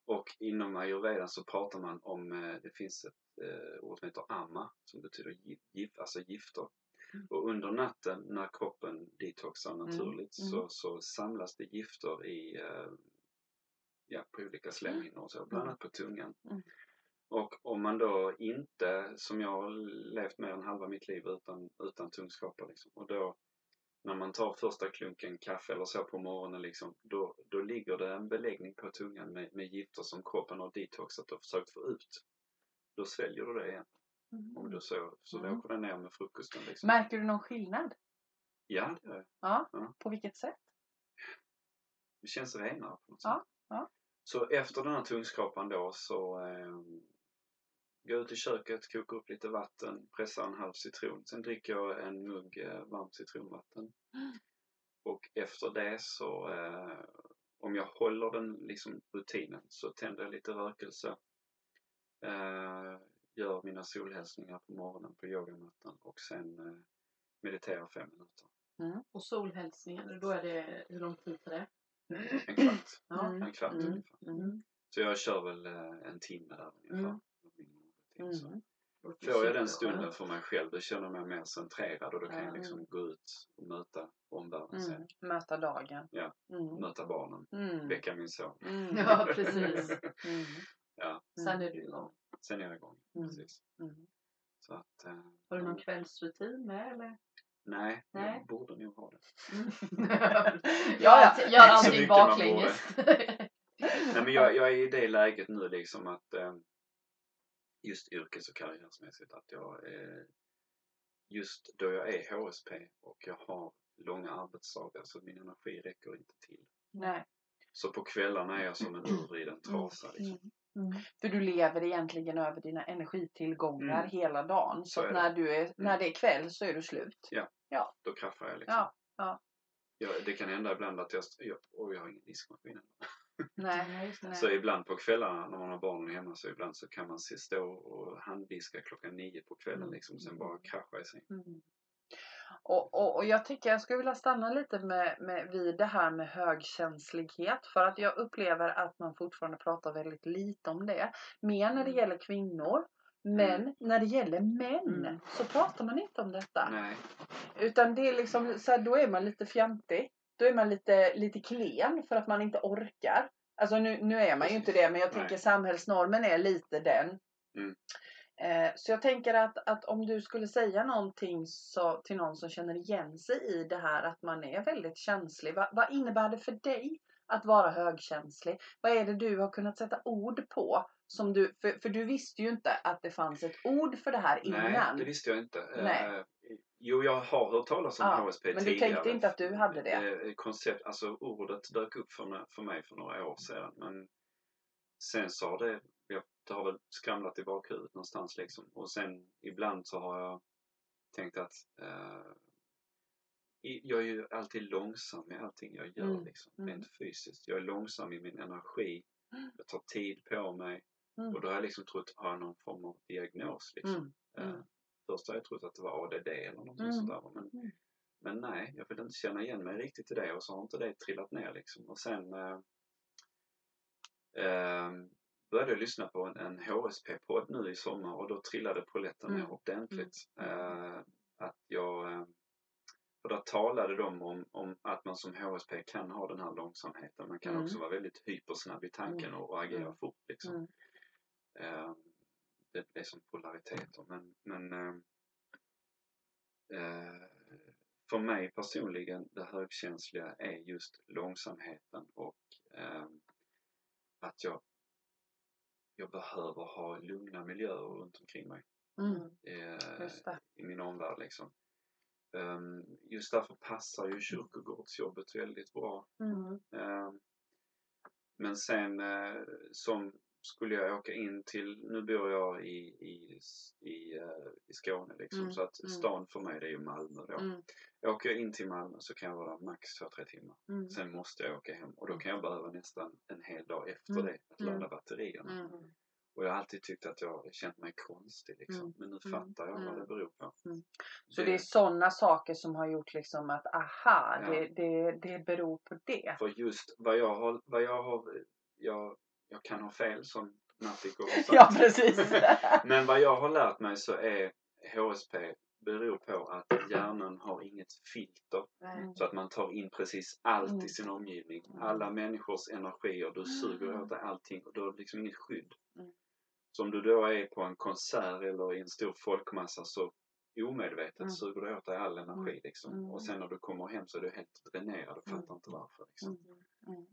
Och inom ayurveda så pratar man om, eh, det finns ett eh, ord som heter amma som betyder gif, gif, alltså gifter. Mm. Och under natten när kroppen detoxar naturligt Mm. Så, så samlas det gifter i, eh, ja, på olika slemhinnor och så, bland Mm. annat på tungan. Mm. Och om man då inte, som jag har levt mer än halva mitt liv utan, utan tungskrapa liksom, och då när man tar första klunken kaffe eller så på morgonen liksom, då, då ligger det en beläggning på tungan med, med gifter som kroppen har detoxat och försökt få ut. Då sväljer du det igen. Om du så, så Mm. åker det ner med frukosten liksom. Märker du någon skillnad? Ja, det gör jag. Ja. Ja. På vilket sätt? Det känns renare på något Ja, sätt. ja. Så efter den här tungskrapan då så eh, jag ut i köket, kokar upp lite vatten, pressar en halv citron. Sen dricker jag en mugg eh, varmt citronvatten. Mm. Och efter det så, eh, om jag håller den liksom rutinen, så tänder jag lite rökelse. Eh, gör mina solhälsningar på morgonen på yogamattan och sen eh, mediterar fem minuter. Och solhälsningen, då är det, hur lång tid tar det? En kvart. Mm. En kvart Mm. ungefär. Mm. Så jag kör väl eh, en timme där ungefär. Mm. Så. Får jag den stunden för mig själv då känner jag mig mer centrerad och då kan jag Mm. liksom gå ut och möta omvärlden sen. Mm. Möta dagen. Ja. Mm. Möta barnen, Mm. väcka min son. Mm. Ja, precis. Mm. Ja, Sen är du igång. sen är jag igång. Mm. Precis. Så att, eh, Har du någon kvällsrutin med eller? Nej, Nej. jag borde nog ha det. Ja. Gör allting baklänges. Nej men jag, jag är i det läget nu liksom att eh, just yrkes och karriärsmässigt att jag eh, just då jag är HSP och jag har långa arbetsdagar så min energi räcker inte till. Nej. Så på kvällarna är jag som en urvriden trasa liksom. Mm. Mm. För du lever egentligen över dina energitillgångar Mm. hela dagen. Så, Så när, du är, när det är kväll så är du slut. Då kraschar jag liksom. Ja. Ja. Jag, det kan hända ibland att jag, jag, och jag har ingen diskmaskin. Nej. Nej. Så ibland på kvällarna när man har barnen hemma så ibland så kan man se, stå och handdiska klockan nio på kvällen Mm. liksom. Sen bara krascha i säng. Mm. Och, och, och jag tycker jag skulle vilja stanna lite med, med, vid det här med högkänslighet. För att jag upplever att man fortfarande pratar väldigt lite om det. Mer när det Mm. gäller kvinnor. Men när det gäller män Mm. så pratar man inte om detta. Nej. Utan det är liksom, så här, då är man lite fjantig. Då är man lite, lite klen för att man inte orkar. Alltså nu, nu är man ju inte det men jag Nej. tänker samhällsnormen är lite den. Mm. Eh, så jag tänker att, att om du skulle säga någonting så, till någon som känner igen sig i det här att man är väldigt känslig. Va, vad innebär det för dig att vara högkänslig? Vad är det du har kunnat sätta ord på? Som du, för, för du visste ju inte att det fanns ett ord för det här innan. Nej, det visste jag inte. Nej. Eh, jo, jag har hört talas om Ja, HSP men du tidigare. tänkte inte att du hade det? Eh, koncept, alltså ordet dök upp för, mig- för mig för några år sedan. Men sen så har det, jag, det har väl skramlat i bakhuvudet någonstans liksom. Och sen ibland så har jag tänkt att eh, i- jag är ju alltid långsam med allting jag gör Mm, liksom, mm. rent fysiskt. Jag är långsam i min energi. Jag tar tid på mig. Mm. Och då har jag liksom trott, har jag någon form av diagnos liksom. Mm. Mm. Först har jag trott att det var ADD eller något Mm. sånt där. Men, Mm. men nej, jag vill inte känna igen mig riktigt i det och så har inte det trillat ner liksom. Och sen eh, eh, började jag lyssna på en, en HSP-podd nu i sommar och då trillade polletten Mm. ner ordentligt. Mm. Eh, att jag, eh, för där talade de om, om att man som HSP kan ha den här långsamheten. Man kan Mm. också vara väldigt hypersnabb i tanken och, och agera Mm. fort liksom. Mm. Eh, det, är som polariteter men, men eh, eh, för mig personligen det högkänsliga är just långsamheten och eh, att jag jag behöver ha lugna miljöer runt omkring mig. Mm. Eh, i min omvärld liksom. Ehm, just därför passar ju kyrkogårdsjobbet väldigt bra. Mm. Ehm, men sen eh, som skulle jag åka in till, nu bor jag i, i, i, eh, i Skåne liksom Mm, så att mm. stan för mig det är ju Malmö då. Mm. Åker jag in till Malmö så kan jag vara där max 2-3 timmar. Mm. Sen måste jag åka hem och då kan jag behöva nästan en hel dag efter Mm, det att mm. ladda batterierna. Mm. Och jag har alltid tyckt att jag känt mig konstig liksom. Mm, Men nu mm, fattar jag vad mm. det beror på. Mm. Så det är sådana saker som har gjort liksom att aha, Ja. det, det, det beror på det. För just vad jag har, vad jag har, jag, jag kan ha fel som Natthiko har sagt. Ja, precis. Men vad jag har lärt mig så är HSP beror på att hjärnan har inget filter. Nej. Så att man tar in precis allt Mm. i sin omgivning. Mm. Alla människors energier. Du suger åt dig allting och du har liksom inget skydd. Mm. Så om du då är på en konsert eller i en stor folkmassa så omedvetet Mm. suger du åt dig all energi liksom. Mm. Och sen när du kommer hem så är du helt dränerad och Mm. fattar inte varför. Liksom. Mm. Mm.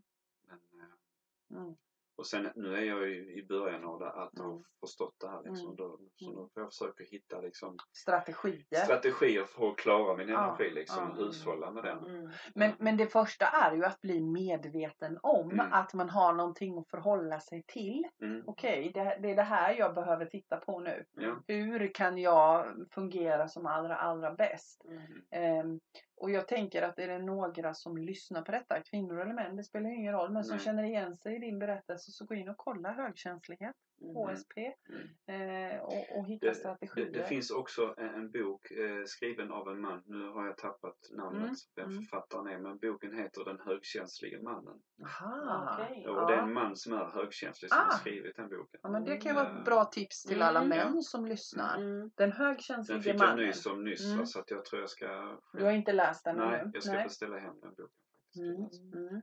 Men, Mm. Och sen nu är jag ju i början av det, att ha Mm. förstått det här liksom. Mm. Då, så Mm. då får jag försöka hitta liksom Strategier. strategier för att klara min Ja, energi liksom. ja. Hushålla med den. Mm. Men, men det första är ju att bli medveten om Mm. att man har någonting att förhålla sig till. Mm. Okej, det, det är det här jag behöver titta på nu. Ja. Hur kan jag fungera som allra, allra bäst? Mm. Och jag tänker att är det några som lyssnar på detta, kvinnor eller män, det spelar ingen roll, men som Nej. känner igen sig i din berättelse så gå in och kolla högkänslighet. HSP eh, och, och hitta Det, strategier. det, det finns också en, en bok eh, skriven av en man, nu har jag tappat namnet, Mm, vem mm. författaren är, men boken heter Den högkänslige mannen. Aha. Okej. Och Ja. det är en man som är högkänslig som Ah. har skrivit den boken. Ja, men det kan ju vara Mm. ett bra tips till alla Mm, män som lyssnar. Mm. Den Den högkänslige fick jag mannen. nys om nyss Mm. va, så att jag tror jag ska... Du har inte läst den Nej, ännu? jag ska beställa hem den boken. Mm. Mm.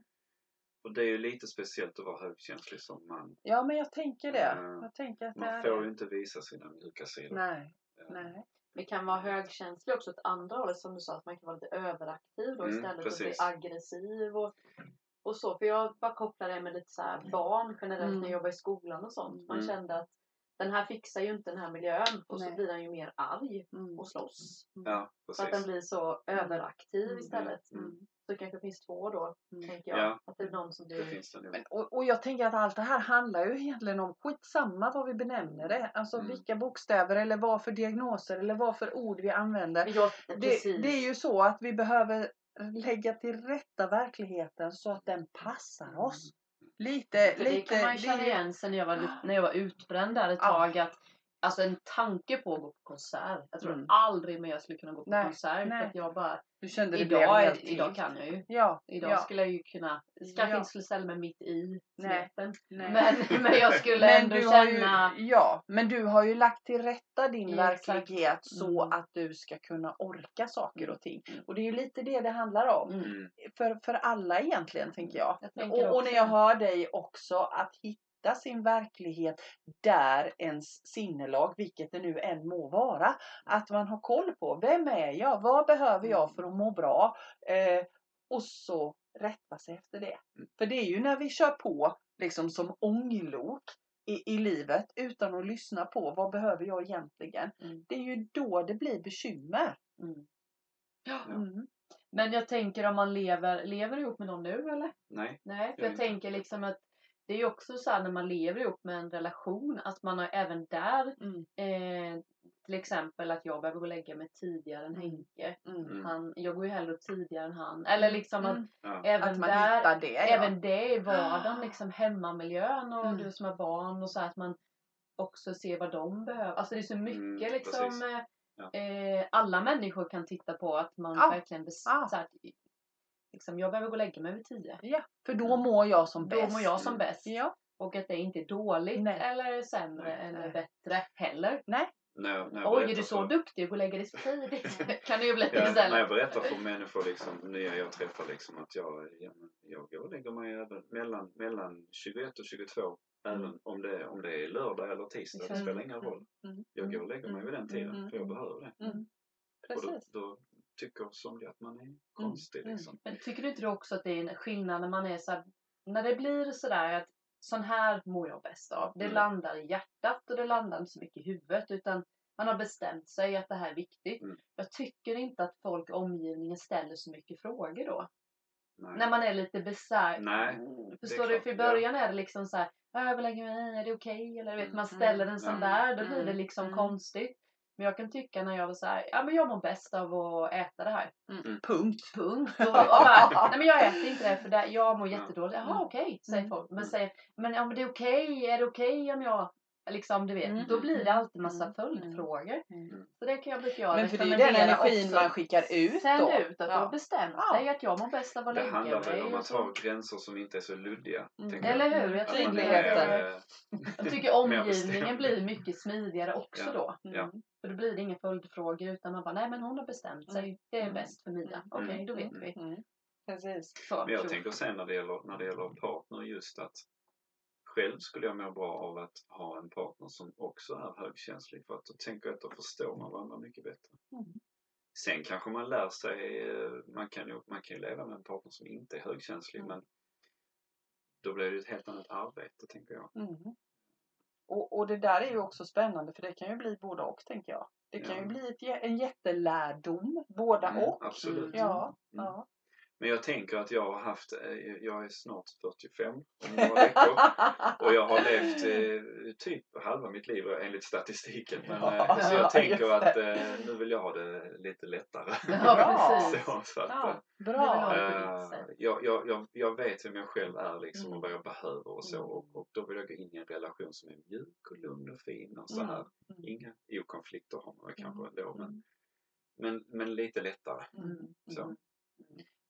Och det är ju lite speciellt att vara högkänslig som man. Ja, men jag tänker det. Mm. Jag tänker att Man får ju inte visa sina mjuka sidor. Nej, Eh, nej. Det kan vara högkänslig också åt andra hållet som du sa att man kan vara lite överaktiv då Mm, istället för att bli precis. aggressiv och, och så. För jag bara kopplar det med lite så här barn generellt Mm. när jag jobbar i skolan och sånt. Man Mm. kände att den här fixar ju inte den här miljön och Nej. så blir den ju mer arg Mm. och slåss. Ja, Så att den precis. blir så överaktiv Mm. istället. Mm. Så det kanske finns två då, Mm. tänker jag. Ja. Att det är någon som Det blir... finns det nog. Men, och, och jag tänker att allt det här handlar ju egentligen om skitsamma vad vi benämner det. Alltså Mm. vilka bokstäver eller vad för diagnoser eller vad för ord vi använder. Ja, Det, det är ju så att vi behöver lägga till rätta verkligheten så att den passar oss. Lite, För det lite. kan man ju känna igen sen när jag var, när jag var utbränd där ett Ja. tag. Att, alltså en tanke på att gå på konsert. Jag tror Mm. aldrig mer jag skulle kunna gå på Nej, konsert. nej. För att jag bara, Du kände det blev idag, är, idag kan jag ju. Ja, Idag ja. skulle jag ju kunna, kanske Ja. inte skulle ställa mig mitt i smeten. Men, men jag skulle Men ändå har ju, känna... ja, men du har ju lagt till rätta din Ja, exakt. verklighet så Mm. att du ska kunna orka saker Mm. och ting. Mm. Och det är ju lite det det handlar om. Mm. För, för alla egentligen, tänker jag. Jag och, och när jag hör dig också att hitta sin verklighet där ens sinnelag, vilket det nu än må vara, att man har koll på vem är jag, vad behöver jag för att må bra eh, och så rätta sig efter det. Mm. För det är ju när vi kör på liksom som ånglok i, i livet utan att lyssna på vad behöver jag egentligen. Mm. Det är ju då det blir bekymmer. Mm. Ja. Mm. Men jag tänker om man lever, lever ihop med någon nu eller? Nej. Nej, för Jag jag tänker liksom att det är ju också så här när man lever ihop med en relation att man har även där Mm. eh, till exempel att jag behöver gå och lägga mig tidigare än Mm. Henke. Mm. Mm. Han, jag går ju hellre upp tidigare än han. Eller liksom att Mm. Ja. även Att man där, det. Ja. även det i vardagen, liksom hemmamiljön och Mm. du som har barn och så här, att man också ser vad de behöver. Alltså det är så mycket Mm, liksom precis. eh, Ja. eh, alla människor kan titta på att man Ja. verkligen bes- Ja. så här, liksom, jag behöver gå och lägga mig vid tio. Ja, för då mår jag som Då bäst. mår jag som Mm. bäst. Ja. Och att det inte är dåligt Nej. eller sämre Nej. eller Nej. bättre heller. Nej. När, jag- när jag Oj, är du så för- duktig på att lägga dig så tidigt? kan det ju bli Ja, när jag berättar för människor, liksom, nya jag träffar, liksom, att jag, jag går och lägger mig även mellan, mellan 21 och 22. Även om det, om det är lördag eller tisdag, det Mm. spelar ingen roll. Mm. Jag går och lägger mig vid den tiden, Mm. för jag behöver det. Mm. Och då, Precis. då tycker somliga att man är konstig Mm. liksom. Men tycker du inte också att det är en skillnad när man är så här, när det blir sådär att sån här mår jag bäst av. Det Mm. landar i hjärtat och det landar inte så mycket i huvudet utan man har bestämt sig att det här är viktigt. Mm. Jag tycker inte att folk i omgivningen ställer så mycket frågor då. Nej. När man är lite besär. Nej, Förstår du? För i ja. början är det liksom så här, "Ja, vad lägger mig i? Är det okej? Eller vet, man Mm, ställer en sån mm, där, då blir det mm, liksom mm. konstigt. Men jag kan tycka när jag var så här, ja men jag mår bäst av att äta det här. Mm. Punkt. Punkt. Och, och bara, nej men jag äter inte det för det, jag mår Ja. jättedåligt. Jaha Mm. okej, säger Mm. folk. Men Mm. säger, men, ja, men det är okej, är det okej om jag Liksom du vet, Mm. då blir det alltid massa Mm. följdfrågor. Mm. Så det kan jag bli jag Men för det är ju den energin också. man skickar ut Sänd då. ut att du Ja. har bestämt Ja. dig att jag mår bäst av att Det lägga handlar väl om att ha gränser som inte är så luddiga. Mm. Eller hur? Jag Att man tycker, Tydligheten. är, eh, jag tycker Mer omgivningen blir mycket smidigare också Ja. då. Ja. Mm. För då blir det inga följdfrågor utan man bara, nej men hon har bestämt sig. Det är Mm. bäst för Mia. Okej, Mm. då vet Mm. vi. Mm. Precis. Så, Men jag tänker sen när det gäller, när det gäller partner just att själv skulle jag må bra av att ha en partner som också är högkänslig för att då tänker jag att då förstår man varandra mycket bättre. Mm. Sen kanske man lär sig, eh, man kan ju, man kan ju leva med en partner som inte är högkänslig Mm. men då blir det ett helt annat arbete tänker jag. Mm. Och, och det där är ju också spännande för det kan ju bli både och tänker jag. Det kan Ja. ju bli ett, en jättelärdom, båda Mm, och. absolut. Ja, Mm. ja. Men jag tänker att jag har haft, eh, jag är snart 45 om några veckor. Och jag har levt eh, typ halva mitt liv enligt statistiken. Men, eh, Ja, så jag tänker just att eh, nu vill jag ha det lite lättare. Ja, precis. så, så att, ja, bra. eh, jag, jag, jag, jag vet vem jag själv är liksom Mm. och vad jag behöver och så. Mm. Och, och då vill jag gå in i en relation som är mjuk och lugn och fin och så Mm. här. Mm. Inga okonflikter har man kanske Mm. ändå men, men, men lite lättare. Mm. Så.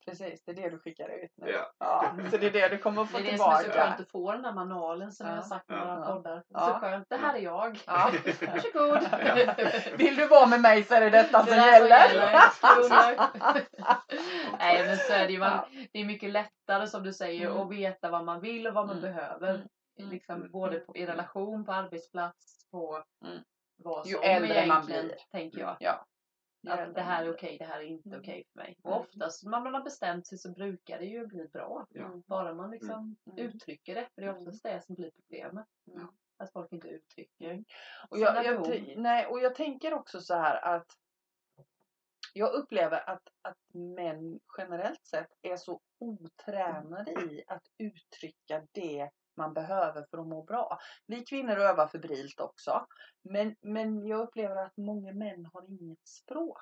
Mm. Precis, det är det du skickar ut nu. Ja. Ja, så det är det du kommer få Det är det som är så tillbaka. skönt att få den där manualen som Ja. jag har sagt några Ja. poddar. Ja. Så skönt. Det här är jag. Ja. Varsågod. Ja. Vill du vara med mig så är det detta Det som gäller. gäller. Nej men så är det ju. Man, Ja. det är mycket lättare som du säger Mm. att veta vad man vill och vad man Mm. behöver. Mm. Liksom Mm. både på, i relation, på arbetsplats, på Mm. vad Ju som äldre man blir. tänker jag. Ja. Att det här är okej, det här är inte Mm. okej för mig. Mm. Och oftast när man har bestämt sig så brukar det ju bli bra. Ja. Bara man liksom Mm. uttrycker det. För det är oftast det som blir problemet. Mm. Att folk inte uttrycker. Och jag, jag, t- nej, och jag tänker också så här att jag upplever att, att män generellt sett är så otränade i att uttrycka det man behöver för att må bra. Vi kvinnor övar febrilt också. Men, men jag upplever att många män har inget språk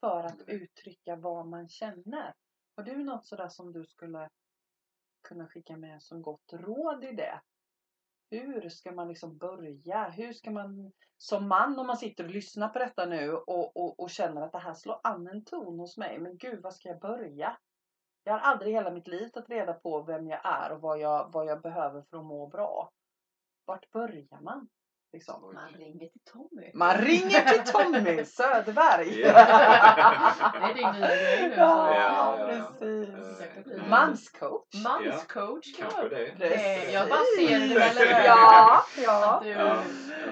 för att uttrycka vad man känner. Har du något sådär som du skulle kunna skicka med som gott råd i det? Hur ska man liksom börja? Hur ska man som man om man sitter och lyssnar på detta nu och, och, och känner att det här slår an en ton hos mig. Men gud, var ska jag börja? Jag har aldrig i hela mitt liv tagit reda på vem jag är och vad jag, vad jag behöver för att må bra. Vart börjar man? Liksom. Man ringer till Tommy. Man ringer till Tommy Söderberg. Ja. Det är din nya grej nu. Ja, Ja, ja, ja. precis. Eh, Manscoach. Manscoach. Kanske Ja. det. Det- jag bara ser det. Ja, ja. Du, Ja.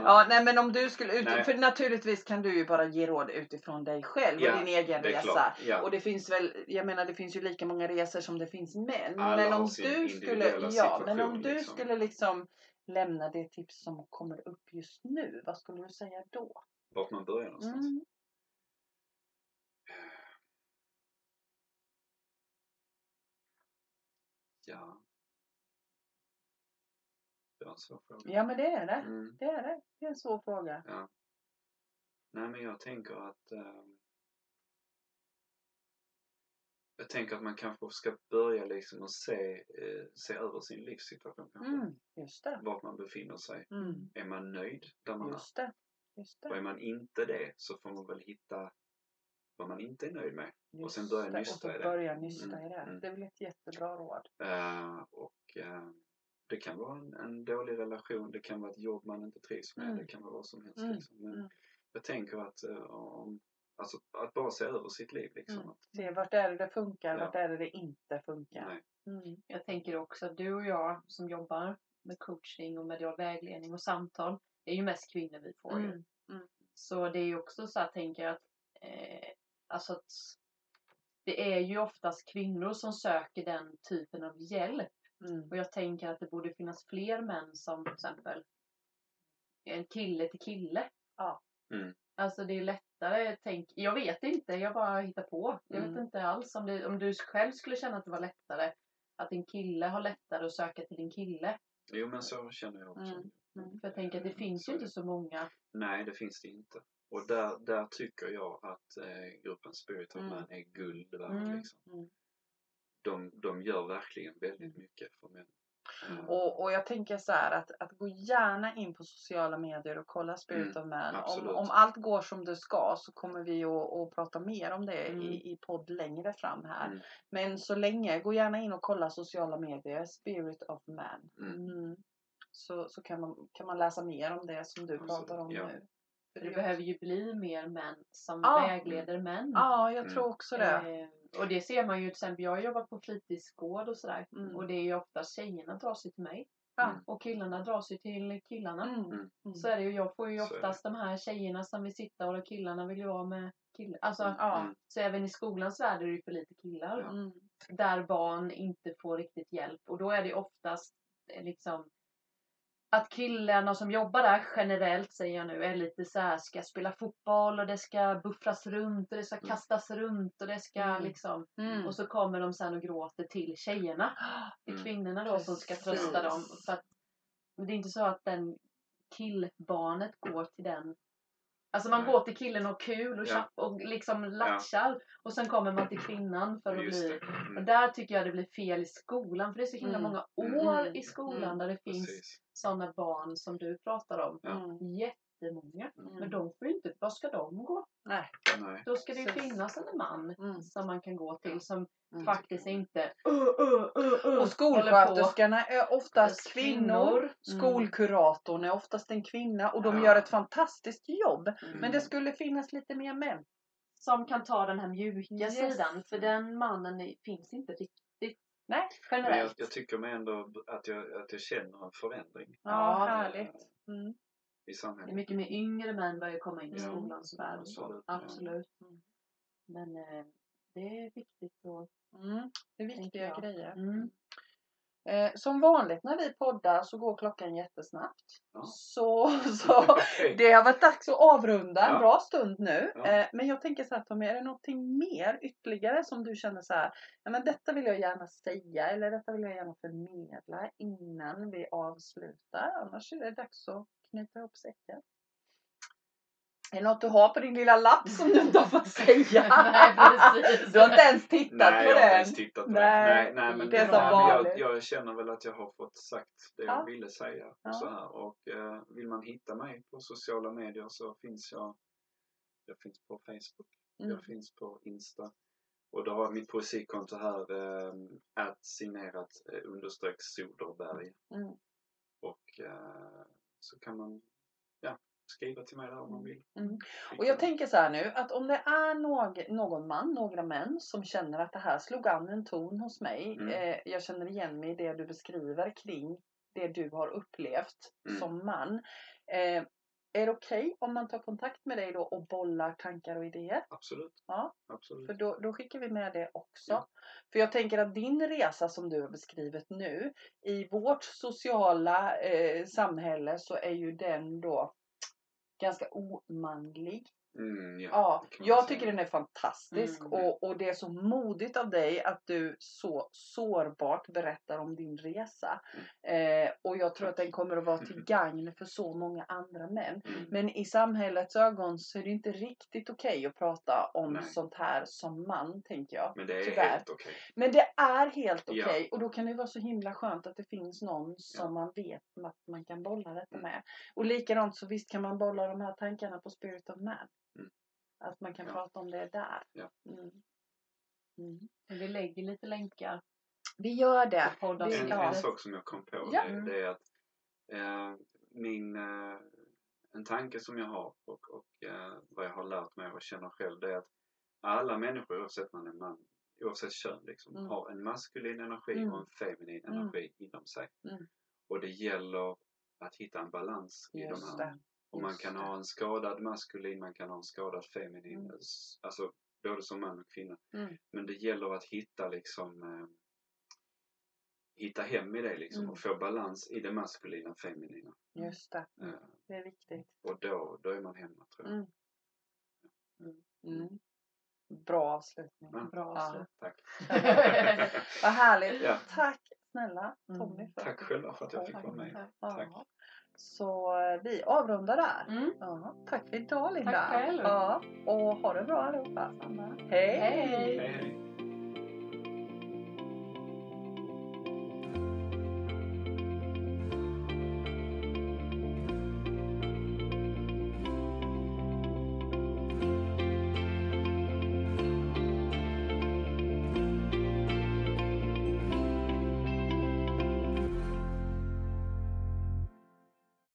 Ja, nej men om du skulle, ut, Nej. för naturligtvis kan du ju bara ge råd utifrån dig själv Ja, och din egen Det är resa. Och det finns väl, jag menar det finns ju lika många resor som det finns män. Alla men om du skulle, ja, men om du liksom. skulle liksom lämna det tips som kommer upp just nu, vad skulle du säga då? Vart man börjar någonstans. Mm. Ja. Det var en svår fråga. Ja men det är det. Mm. Det är det. Det är en svår fråga. Ja. Nej men jag tänker att ehm, Jag tänker att man kanske ska börja liksom och se, eh, se över sin livssituation kanske. Mm, just det. Vart man befinner sig. Mm, Är man nöjd där man just det. Just är? Och är det. man inte det så får man väl hitta vad man inte är nöjd med. Just sen börja det, nysta och i det. börja nysta Mm, i det. mm. Det är väl ett jättebra råd. Eh, och eh, det kan vara en, en dålig relation, det kan vara ett jobb man inte trivs med, Mm. det kan vara vad som helst. Mm, Liksom. Men mm. Jag tänker att, eh, om, alltså, att bara se över sitt liv. Liksom. Mm. Att, Se vart är det det funkar, Ja. vart är det det inte funkar. nej, Mm. Jag tänker också att du och jag som jobbar med coaching och medial vägledning och samtal. Det är ju mest kvinnor vi får ju. Mm, mm. Så det är ju också så här, tänker jag att, eh, alltså att det är ju oftast kvinnor som söker den typen av hjälp. Mm. Och jag tänker att det borde finnas fler män som till exempel en kille till kille. Ja. Mm. Alltså det är lättare, tänk, jag vet inte, jag bara hittar på. Jag vet Mm. inte alls om, det, om du själv skulle känna att det var lättare att en kille har lättare att söka till din kille. Jo men så känner jag också. Mm. För jag tänker att det Mm, finns ju inte så många. Nej, det finns det inte. Och där, där tycker jag att eh, gruppen Spirit of Mm. Man är guld värd. Mm. Liksom. Mm. De, de gör verkligen väldigt mycket för män. Eh, Och, och jag tänker så här att, att gå gärna in på sociala medier och kolla Spirit Mm, of Man. Om, absolut. om allt går som det ska så kommer vi att, att prata mer om det Mm. i, i podd längre fram här. Mm. Men så länge, gå gärna in och kolla sociala medier, Spirit of Man. Mm. Mm. Så, så kan, man, kan man läsa mer om det som du Absolut, pratar om ja. nu. För det behöver ju bli mer män som Ja. vägleder män. Ja, jag Mm. tror också det. Eh, och det ser man ju till exempel, jag har jobbat på fritidsgård och sådär. Mm. Och det är ju ofta tjejerna drar sig till mig. Ja. Och killarna drar sig till killarna. Mm. Mm. Mm. Så är det ju, jag får ju oftast de här tjejerna som vill sitta och killarna vill ju vara med killar. Alltså, Ja. Mm. så även i skolans värld är det ju för lite killar. Ja. Mm. Där barn inte får riktigt hjälp. Och då är det oftast eh, liksom att killarna som jobbar där generellt säger jag nu är lite så här ska spela fotboll och det ska buffras runt och det ska Mm. kastas runt och det ska Mm. liksom Mm. och så kommer de sen och gråter till tjejerna. Till Mm. kvinnorna då som ska Precis. trösta dem. För att det är inte så att den killbarnet går till den. Alltså man går till killen och kul och, Ja. och liksom latchar. Och sen kommer man till kvinnan för att Just bli... det. Och Mm. där tycker jag det blir fel i skolan. För det är så himla Mm. många Mm. år Mm. i skolan Mm. där det finns sådana barn som du pratar om. Ja. Mm. Jättemånga. Mm. Men de får ju inte... Var ska de gå? Nej. Nej. Då ska det ju finnas en man Mm. som man kan gå till som Mm. faktiskt inte uh, uh, uh, uh, Och skolsköterskorna är oftast kvinnor. kvinnor. Skolkuratorn är oftast en kvinna och de Ja. gör ett fantastiskt jobb. Mm. Men det skulle finnas lite mer män. som kan ta den här mjuka Yes. sidan. För den mannen finns inte riktigt Nej. Men jag, generellt. jag tycker mig ändå att jag, att jag känner en förändring Ja, Ja. härligt. Mm. I Det är samhället. mycket mer yngre män börjar komma in i Ja. skolans värld. Absolut, ja. Absolut. Mm. Men eh, det är viktigt att... Mm. Det är viktiga grejer. Mm. Eh, som vanligt när vi poddar så går klockan jättesnabbt. Ja. Så, så det har varit dags att avrunda en Ja. bra stund nu. Ja. Eh, men jag tänker så här Tommy, är det någonting mer ytterligare som du känner så här, ja men detta vill jag gärna säga eller detta vill jag gärna förmedla innan vi avslutar. Annars är det dags att knyta ihop säcken. Är det något du har på din lilla lapp som du inte har fått säga? Nej, precis. Du har inte ens tittat Nej, på jag har inte den. ens tittat på Nej, det. Nej, nej, men, det är som nej, men vanligt. jag, jag känner väl att jag har fått sagt det Ja. jag ville säga. Ja. Och, så här. och eh, vill man hitta mig på sociala medier så finns jag jag finns på Facebook, Mm. jag finns på Insta. Och då har jag mitt poesikonto här, eh, att signerat eh, understreck Soderberg. Mm. Och eh, så kan man ja, skriva till mig där om man vill. Mm. Och jag tänker så här nu att om det är någ, någon man, några män som känner att det här slog an en ton hos mig. Mm. Eh, jag känner igen mig i det du beskriver kring det du har upplevt Mm. som man. Eh, är det okej om man tar kontakt med dig då och bollar tankar och idéer? Absolut. Ja. Absolut. För då, då skickar vi med det också. Ja. För jag tänker att din resa som du har beskrivit nu i vårt sociala eh, samhälle så är ju den då ganska omanlig. Mm, ja, Ja, jag tycker den är fantastisk Mm. och, och det är så modigt av dig att du så sårbart berättar om din resa. Eh, och jag tror att den kommer att vara till gagn för så många andra män. Mm. Men i samhällets ögon så är det inte riktigt okej att prata om Nej. sånt här som man, tänker jag. Men det är Tyvärr. helt okej. Men det är helt Ja. okej och då kan det vara så himla skönt att det finns någon som man vet att man kan bolla detta Mm. med. Och likadant så visst kan man bolla de här tankarna på Spirit of Man. Mm. Att man kan Ja. prata om det där. Ja. Mm. Mm. Vi lägger lite länkar Vi gör det. Det- En, ja. en sak som jag kom på Ja. det, det är att eh, min, eh, en tanke som jag har och, och eh, vad jag har lärt mig och känner själv det är att alla människor oavsett man är man, oavsett kön liksom, Mm. har en maskulin energi Mm. och en feminin Mm. energi inom sig. Mm. Och det gäller att hitta en balans i de Just här. det. Och man kan ha en skadad maskulin, man kan ha en skadad feminin. Mm. Alltså både som man och kvinna. Mm. Men det gäller att hitta liksom eh, hitta hem i det liksom Mm. och få balans i det maskulina och feminina. Just det. Eh, Det är viktigt. och då, då är man hemma tror jag. Mm. Mm. Bra avslutning. Men, Bra Ja. avslut. tack. Vad härligt. Ja. Tack snälla Mm. Tommy. För Tack att själva för att jag fick vara med. tack. Så vi avrundar där. Mm. Ja, tack för idag Linda. Tack själv. Ja, och ha det bra allihopa. Hej. Hej hej.